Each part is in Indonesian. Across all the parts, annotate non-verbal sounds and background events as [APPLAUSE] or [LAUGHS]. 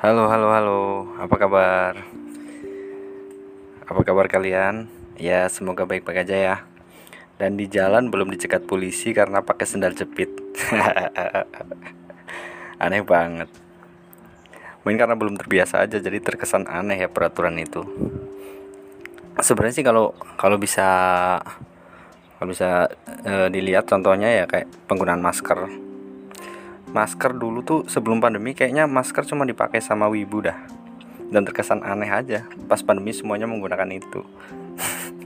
Halo, halo, halo. Apa kabar? Apa kabar kalian? Ya, semoga baik-baik aja ya. Dan di jalan belum dicegat polisi karena pakai sendal jepit. [LAUGHS] aneh banget. Mungkin karena belum terbiasa aja jadi terkesan aneh ya peraturan itu. Sebenarnya sih kalau kalau bisa kalau bisa e, dilihat contohnya ya kayak penggunaan masker masker dulu tuh sebelum pandemi kayaknya masker cuma dipakai sama wibu dah. Dan terkesan aneh aja pas pandemi semuanya menggunakan itu.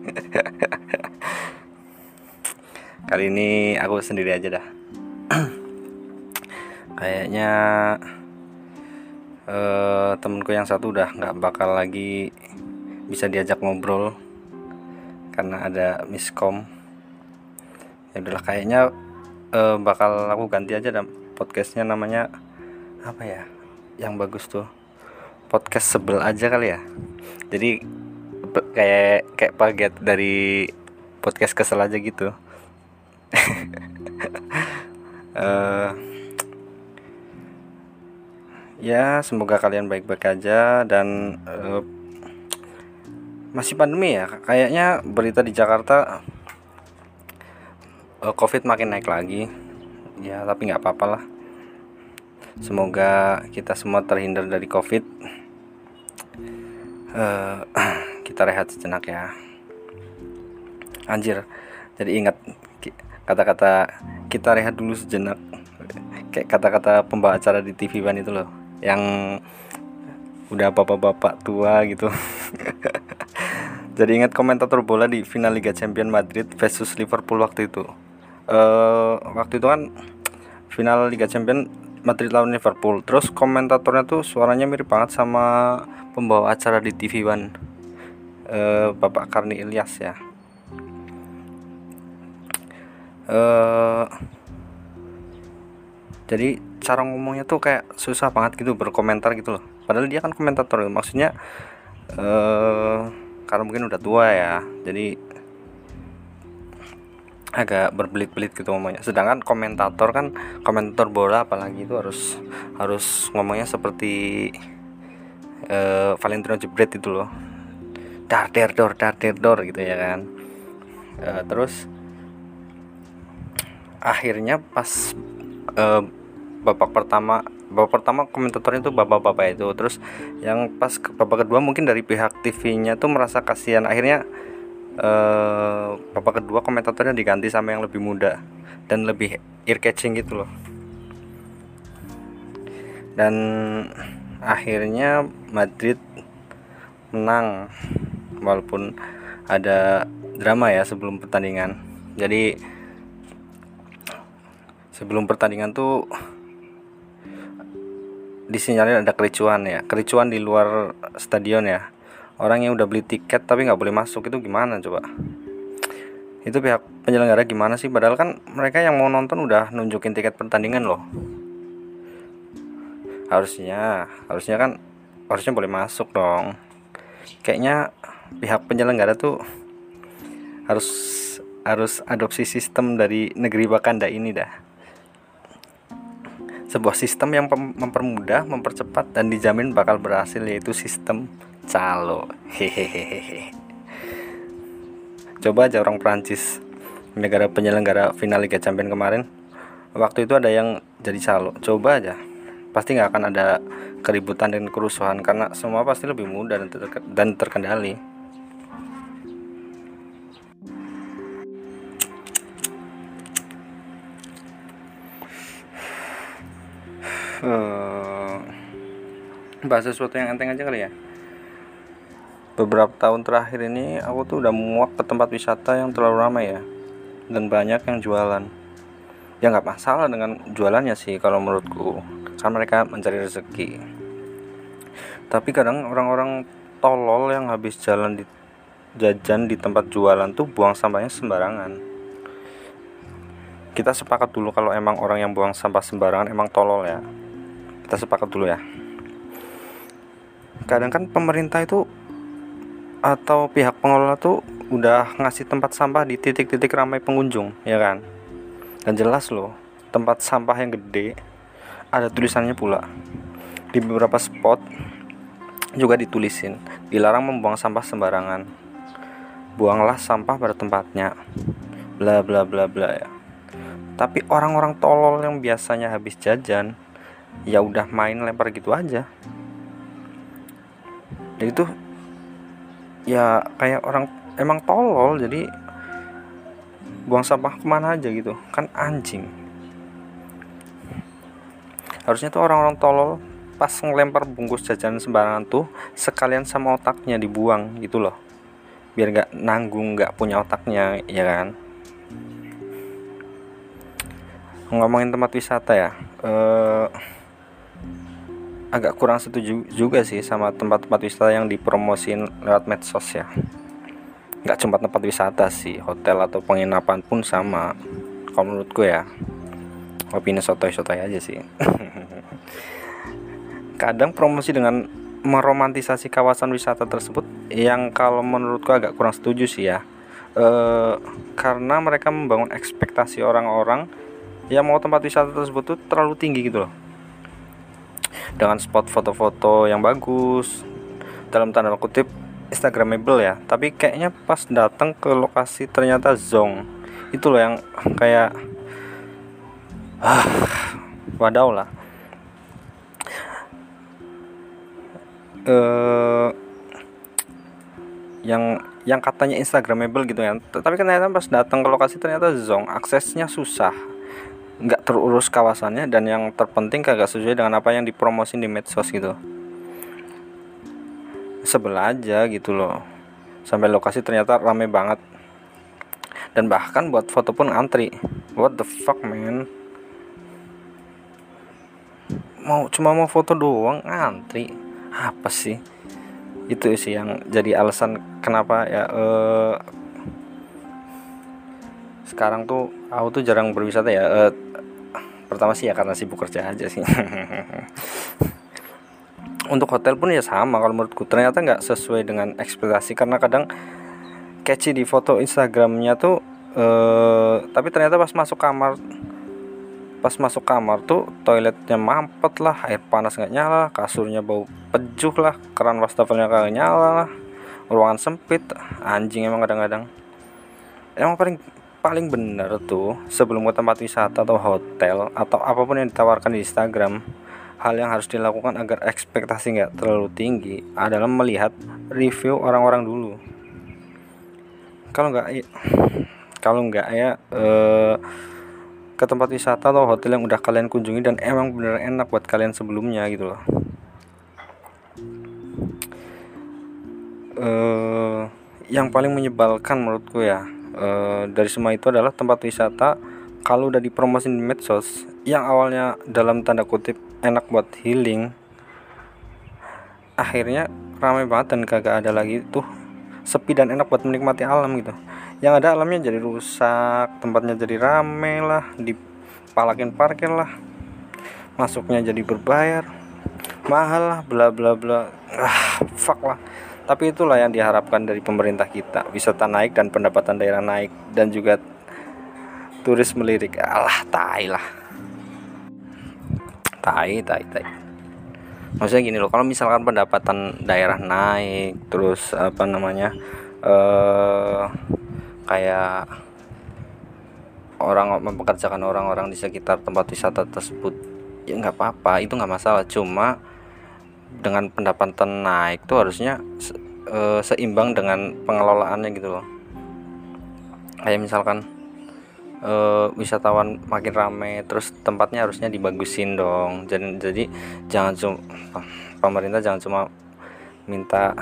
[LAUGHS] Kali ini aku sendiri aja dah. [CLEARS THROAT] Kayaknya uh, temenku yang satu udah nggak bakal lagi bisa diajak ngobrol karena ada miskom. Ya udahlah kayaknya uh, bakal aku ganti aja dah podcastnya namanya apa ya yang bagus tuh podcast sebel aja kali ya. Jadi kayak kayak paget dari podcast kesel aja gitu. Uh, [LAUGHS] ya semoga kalian baik-baik aja dan uh, masih pandemi ya. Kayaknya berita di Jakarta uh, covid makin naik lagi ya tapi nggak apa-apa lah. Semoga kita semua terhindar dari covid. Uh, [CLEARS THROAT] kita rehat sejenak ya. Anjir jadi ingat kata-kata kita rehat dulu sejenak. Kayak kata-kata pembawa acara di TV One itu loh yang udah bapak-bapak tua gitu. [LAUGHS] Jadi ingat komentator bola di final Liga Champions Madrid versus Liverpool waktu itu uh, waktu itu kan final Liga Champions Madrid lawan Liverpool. Terus komentatornya tuh suaranya mirip banget sama pembawa acara di TV One. Uh, Bapak Karni Ilyas ya. Uh, jadi cara ngomongnya tuh kayak susah banget gitu berkomentar gitu loh. Padahal dia kan komentator maksudnya uh, karena mungkin udah tua ya. Jadi agak berbelit-belit gitu ngomongnya. Sedangkan komentator kan komentator bola apalagi itu harus harus ngomongnya seperti uh, Valentino Jebret itu loh. Dar der dor dar der dor gitu ya kan. Uh, terus akhirnya pas uh, babak pertama babak pertama komentatornya itu bapak-bapak itu. Terus yang pas babak kedua mungkin dari pihak TV-nya tuh merasa kasihan. Akhirnya uh, kedua komentatornya diganti sama yang lebih muda dan lebih ear catching gitu loh. Dan akhirnya Madrid menang walaupun ada drama ya sebelum pertandingan. Jadi sebelum pertandingan tuh disinyalir ada kericuan ya kericuan di luar stadion ya orang yang udah beli tiket tapi nggak boleh masuk itu gimana coba? Itu pihak penyelenggara gimana sih? Padahal kan mereka yang mau nonton udah nunjukin tiket pertandingan loh. Harusnya harusnya kan harusnya boleh masuk dong. Kayaknya pihak penyelenggara tuh harus harus adopsi sistem dari negeri Wakanda ini dah. Sebuah sistem yang mempermudah, mempercepat dan dijamin bakal berhasil yaitu sistem calo. Hehehe coba aja orang Prancis negara penyelenggara final Liga Champions kemarin. Waktu itu ada yang jadi calo. Coba aja. Pasti nggak akan ada keributan dan kerusuhan karena semua pasti lebih mudah dan, ter dan terkendali. Uh, bahas sesuatu yang enteng aja kali ya beberapa tahun terakhir ini aku tuh udah muak ke tempat wisata yang terlalu ramai ya. Dan banyak yang jualan. Ya nggak masalah dengan jualannya sih kalau menurutku. Kan mereka mencari rezeki. Tapi kadang orang-orang tolol yang habis jalan di jajan di tempat jualan tuh buang sampahnya sembarangan. Kita sepakat dulu kalau emang orang yang buang sampah sembarangan emang tolol ya. Kita sepakat dulu ya. Kadang kan pemerintah itu atau pihak pengelola tuh udah ngasih tempat sampah di titik-titik ramai pengunjung ya kan? Dan jelas loh tempat sampah yang gede ada tulisannya pula. Di beberapa spot juga ditulisin dilarang membuang sampah sembarangan. Buanglah sampah pada tempatnya. Bla bla bla bla ya. Tapi orang-orang tolol yang biasanya habis jajan ya udah main lempar gitu aja. Jadi itu ya kayak orang emang tolol jadi buang sampah ke mana aja gitu. Kan anjing. Harusnya tuh orang-orang tolol pas ngelempar bungkus jajanan sembarangan tuh sekalian sama otaknya dibuang gitu loh. Biar nggak nanggung nggak punya otaknya ya kan? Ngomongin tempat wisata ya eh, agak kurang setuju juga sih sama tempat-tempat wisata yang dipromosin lewat medsos ya. Nggak cuma tempat wisata sih hotel atau penginapan pun sama. Kalau menurutku ya opini sotoy-sotoy aja sih. [LAUGHS] Kadang promosi dengan meromantisasi kawasan wisata tersebut yang kalau menurutku agak kurang setuju sih ya. E, karena mereka membangun ekspektasi orang-orang yang mau tempat wisata tersebut tuh terlalu tinggi gitu loh dengan spot foto-foto yang bagus. Dalam tanda kutip instagramable ya. Tapi kayaknya pas datang ke lokasi ternyata zong itu loh yang kayak [SIGHS] wadaw lah. Uh, yang yang katanya instagramable gitu ya tapi ternyata pas datang ke lokasi ternyata zong aksesnya susah nggak terurus kawasannya dan yang terpenting kagak sesuai dengan apa yang dipromosin di medsos gitu. Sebelah aja gitu loh. Sampai lokasi ternyata rame banget. Dan bahkan buat foto pun antri what the fuck man? Mau cuma mau foto doang antri apa sih? Itu sih yang jadi alasan kenapa ya uh, sekarang tuh aku tuh jarang berwisata ya uh, pertama sih ya karena sibuk kerja aja sih. [LAUGHS] Untuk hotel pun ya sama kalau menurutku. Ternyata nggak sesuai dengan ekspektasi karena kadang catchy di foto Instagramnya tuh uh, tapi ternyata pas masuk kamar pas masuk kamar tuh toiletnya mampet lah air panas nggak nyala kasurnya bau pejuh lah keran wastafelnya kagak nyala lah ruangan sempit. Anjing emang kadang-kadang. Emang paling paling bener tuh sebelum ke tempat wisata atau hotel atau apa pun yang ditawarkan di Instagram hal yang harus dilakukan agar ekspektasi nggak terlalu tinggi adalah melihat review orang-orang dulu. Kalau nggak kalau nggak ya eh, ke tempat wisata atau hotel yang udah kalian kunjungi dan emang bener enak buat kalian sebelumnya gitu loh. Uh, yang paling menyebalkan menurutku ya uh, dari semua itu adalah tempat wisata. Kalau udah dipromosin di medsos yang awalnya dalam tanda kutip enak buat healing akhirnya ramai banget dan kagak ada lagi tuh sepi dan enak buat menikmati alam gitu. Yang ada alamnya jadi rusak tempatnya jadi rame lah dipalakin parkir lah masuknya jadi berbayar mahal lah bla bla bla. Ah fuck lah tapi itulah yang diharapkan dari pemerintah kita. Wisata naik dan pendapatan daerah naik. Dan juga turis melirik. Alah tai lah. Tai tai tai. Maksudnya gini loh kalau misalkan pendapatan daerah naik terus apa namanya eh kayak orang mempekerjakan orang-orang di sekitar tempat wisata tersebut ya nggak apa-apa itu nggak masalah. Cuma dengan pendapatan naik tuh harusnya e, seimbang dengan pengelolaannya gitu loh. Kayak misalkan e, wisatawan makin rame terus tempatnya harusnya dibagusin dong. Jadi jadi jangan cuma pemerintah jangan cuma minta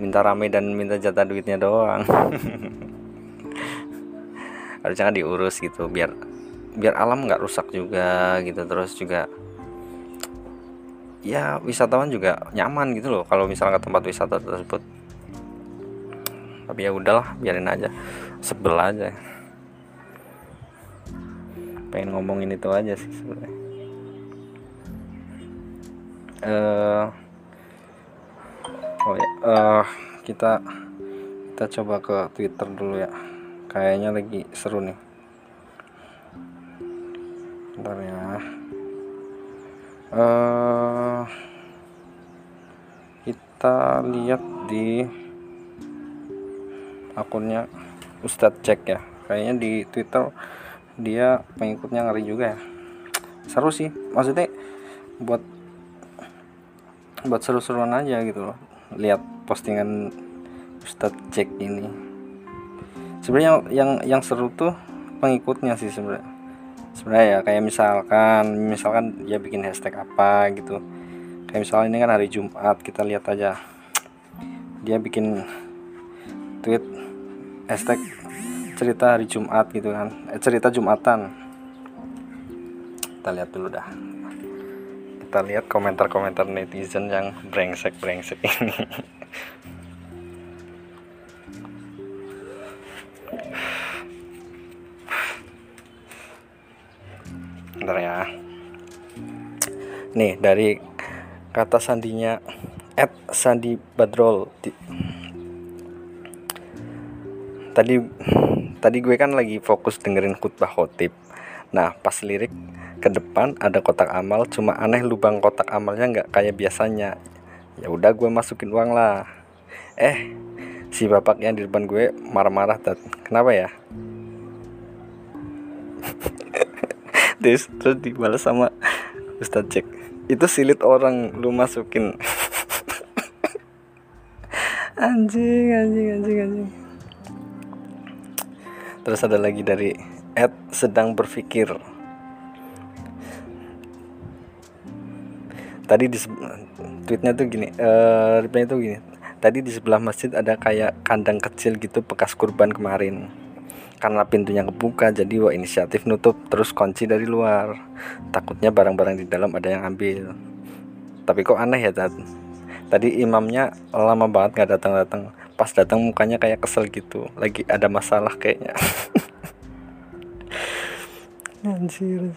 minta rame dan minta jatah duitnya doang. [LAUGHS] Harusnya kan diurus gitu biar biar alam nggak rusak juga gitu. Terus juga ya wisatawan juga nyaman gitu loh kalau misalnya ke tempat wisata tersebut. Tapi ya udahlah biarin aja. Sebel aja. Pengen ngomongin itu aja sih sebenarnya. Uh, oh ya uh, kita kita coba ke Twitter dulu ya. Kayaknya lagi seru nih uh, kita lihat di akunnya Ustadz Cek ya. Kayaknya di Twitter dia pengikutnya ngeri juga ya. Seru sih. Maksudnya buat buat seru-seruan aja gitu loh. Lihat postingan Ustadz Cek ini. Sebenarnya yang yang seru tuh pengikutnya sih sebenarnya sebenarnya ya kayak misalkan misalkan dia bikin hashtag apa gitu. Kayak misalnya ini kan hari Jumat kita lihat aja. Dia bikin tweet hashtag cerita hari Jumat gitu kan. Eh, cerita Jumatan. Kita lihat dulu dah. Kita lihat komentar-komentar netizen yang brengsek-brengsek ini [LAUGHS] nih dari kata sandinya at Sandi Badrol. Tadi tadi gue kan lagi fokus dengerin khutbah khotib. Nah pas lirik ke depan ada kotak amal cuma aneh lubang kotak amalnya nggak kayak biasanya. Ya udah gue masukin uang lah. Eh si bapak yang di depan gue marah-marah kenapa ya? [LAUGHS] Terus terus dibalas sama Ustadz cek itu silit orang lu masukin. Anjing anjing anjing anjing. Terus ada lagi dari Ed sedang berpikir. Tadi di tweetnya tuh gini uh, reply tuh gini. Tadi di sebelah masjid ada kayak kandang kecil gitu bekas kurban kemarin karena pintunya kebuka jadi wah inisiatif nutup terus kunci dari luar. Takutnya barang-barang di dalam ada yang ambil. Tapi kok aneh ya Tad? tadi imamnya lama banget nggak datang-datang. Pas datang mukanya kayak kesel gitu. Lagi ada masalah kayaknya. [LAUGHS] Anjir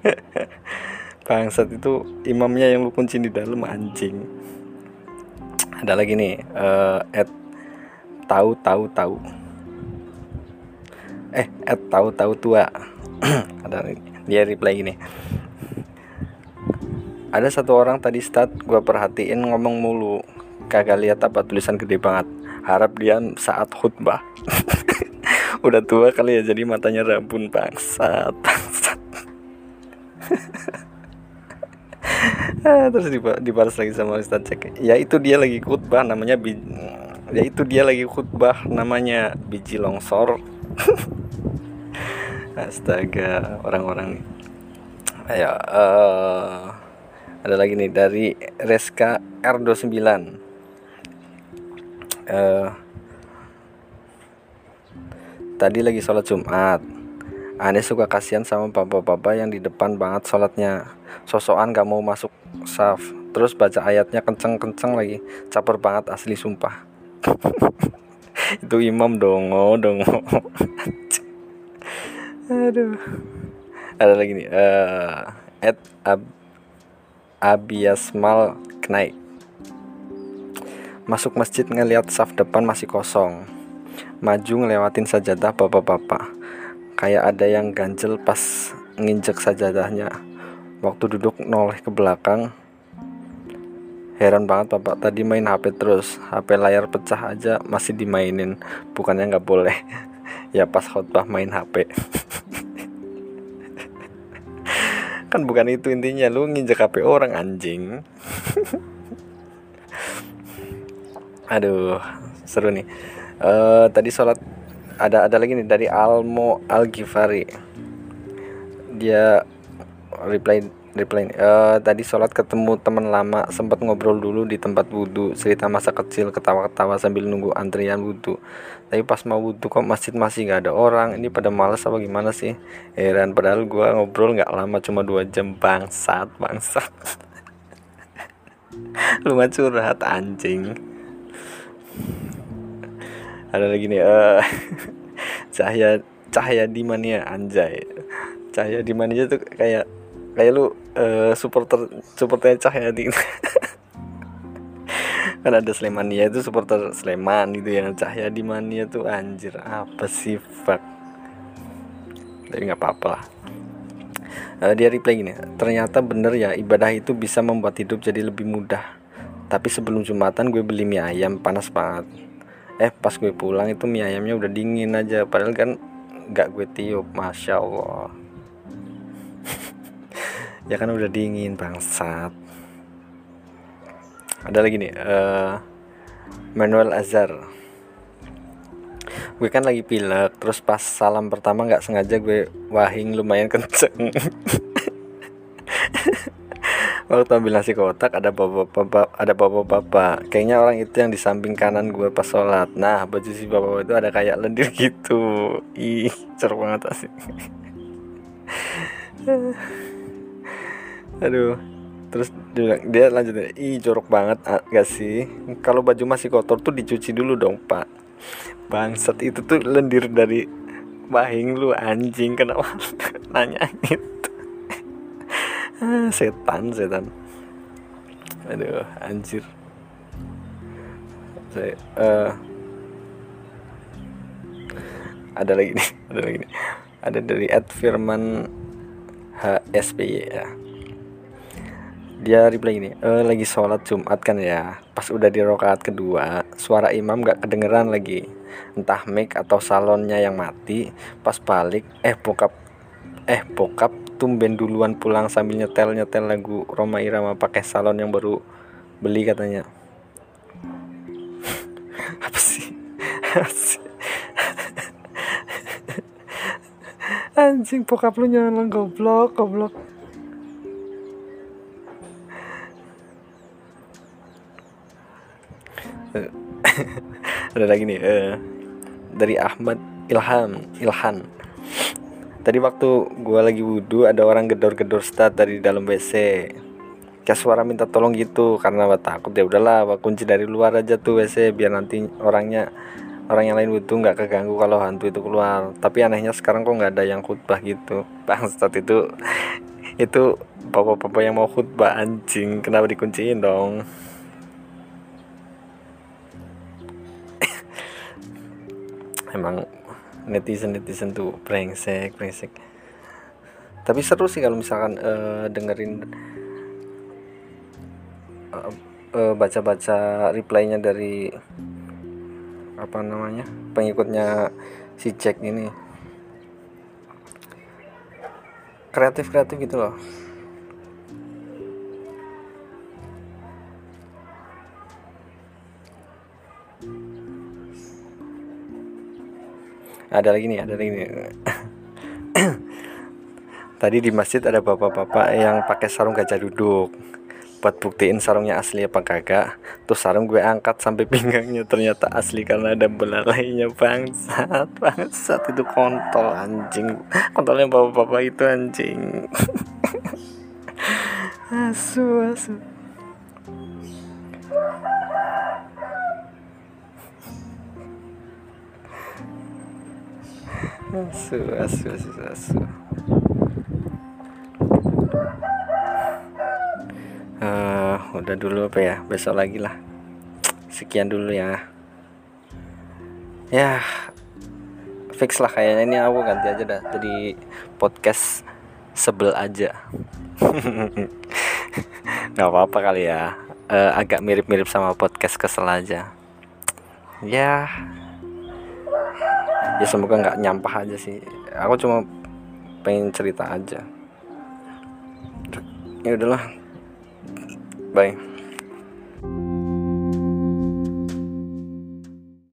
[LAUGHS] bangsat itu imamnya yang lu kunci di dalam anjing ada lagi nih uh, at tahu tahu tahu eh at tahu tahu tua. [CLEARS THROAT] Ada dia reply ini ada satu orang tadi start gue perhatiin ngomong mulu. Kagak lihat apa tulisan gede banget. Harap dia saat khutbah. [LAUGHS] Udah tua kali ya jadi matanya rabun bangsat bangsat [LAUGHS] terus dibalas lagi sama Ustaz Cek ya itu dia lagi khutbah namanya bi ya itu dia lagi khutbah namanya biji longsor. [LAUGHS] Astaga orang-orang. Nih ayo uh, ada lagi nih dari Reska R29. Uh, tadi lagi sholat Jumat Aneh suka kasihan sama bapak-bapak yang di depan banget sholatnya. Sosokan gak mau masuk saf. Terus baca ayatnya kenceng-kenceng lagi. Caper banget asli sumpah. [LAUGHS] Itu imam dongo dongo. [LAUGHS] Aduh. Ada lagi nih uh, Ed Ab Abiasmal Knaik. Masuk masjid ngeliat saf depan masih kosong. Maju ngelewatin sajadah bapak-bapak kayak ada yang ganjel pas nginjek sajadahnya. Waktu duduk noleh ke belakang heran banget bapak tadi main HP terus. HP layar pecah aja masih dimainin. Bukannya nggak boleh. [LAUGHS] Ya pas khotbah main HP [LAUGHS] kan bukan itu intinya lu nginjek HP orang anjing. [LAUGHS] Aduh seru nih. Uh, tadi sholat ada ada lagi nih dari Almo Al Ghifari dia reply reply uh, tadi sholat ketemu teman lama sempat ngobrol dulu di tempat wudhu cerita masa kecil ketawa-ketawa sambil nunggu antrian wudhu. Tapi pas mau wudhu kok masjid masih nggak ada orang. Ini pada males apa gimana sih? Heran padahal gua ngobrol nggak lama cuma dua jam. Bangsat bangsat. [LAUGHS] Lu curhat anjing ada lagi nih uh, [LAUGHS] cahaya cahaya di mana anjay. Cahaya di mana tuh kayak kayak lu uh, supporter supporter cahaya di [LAUGHS] kan ada Slemania itu supporter Sleman gitu yang Cahya di Mania tuh anjir apa sih fuck. Tapi nggak apa-apa lah. Uh, dia reply gini ternyata bener ya ibadah itu bisa membuat hidup jadi lebih mudah. Tapi sebelum jumatan gue beli mie ayam panas banget eh pas gue pulang itu mie ayamnya udah dingin aja. Padahal kan nggak gue tiup masya allah. [LAUGHS] Ya kan udah dingin bangsat. Ada lagi nih uh, Manuel Azhar. Gue kan lagi pilek terus pas salam pertama nggak sengaja gue wahing lumayan kenceng [LAUGHS] waktu ambil nasi kotak ada bapak-bapak ada bapak-bapak. Kayaknya orang itu yang di samping kanan gue pas sholat. Nah baju si bapak itu ada kayak lendir [LAUGHS] gitu. Ih ceruk banget asik. [LAUGHS] Aduh terus dia, dia lanjut ih jorok banget ah, gak sih? Kalau baju masih kotor tuh dicuci dulu dong pak. Bangsat itu tuh lendir dari bahing lu anjing kenapa? [LAUGHS] Nanya gitu ah, setan setan. Aduh anjir. Saya uh, ada lagi nih [LAUGHS] ada lagi nih. Ada dari Ed Firman HSPY ya. Dia reply gini e, lagi sholat Jumat kan ya? Pas udah di rokaat kedua suara imam gak kedengeran lagi. Entah mic atau salonnya yang mati pas balik eh bokap eh bokap tumben duluan pulang sambil nyetel nyetel lagu Roma Irama pakai salon yang baru beli katanya. [LAUGHS] Apa sih? [LAUGHS] Anjing bokap lu nyala goblok goblok. [LAUGHS] Ada lagi nih uh, dari Ahmad Ilham Ilhan tadi waktu gue lagi wudhu ada orang gedor-gedor stat dari dalam WC kayak suara minta tolong gitu karena takut ya udahlah kunci dari luar aja tuh WC biar nanti orangnya orang yang lain wudhu nggak keganggu kalau hantu itu keluar. Tapi anehnya sekarang kok nggak ada yang khutbah gitu. [LAUGHS] Bang stat itu itu bapak-bapak yang mau khutbah anjing. Kenapa dikunciin dong? [COUGHS] Emang netizen netizen tuh brengsek brengsek. Tapi seru sih kalau misalkan uh, dengerin uh, uh, baca-baca reply-nya dari apa namanya pengikutnya si Jack ini. Kreatif kreatif gitu loh ada lagi nih ada lagi nih. [COUGHS] Tadi di masjid ada bapak-bapak yang pakai sarung gajah duduk. Buat buktiin sarungnya asli apa kagak terus sarung gue angkat sampai [LAUGHS] pinggangnya. Ternyata asli karena ada belalainya bangsat. [LAUGHS] Bangsat itu kontol anjing. Kontolnya bapak-bapak itu anjing. [LAUGHS] Asu asu asu asu uh, udah dulu apa ya? Besok lagi lah. Sekian dulu ya. Ya fix lah kayaknya. Ini aku ganti aja dah. Jadi podcast sebel aja. [LAUGHS] Nggak apa-apa kali ya. Uh, agak mirip-mirip sama podcast kesel aja. Ya ya semoga nggak nyampah aja sih. Aku cuma pengen cerita aja. Ya udahlah. Bye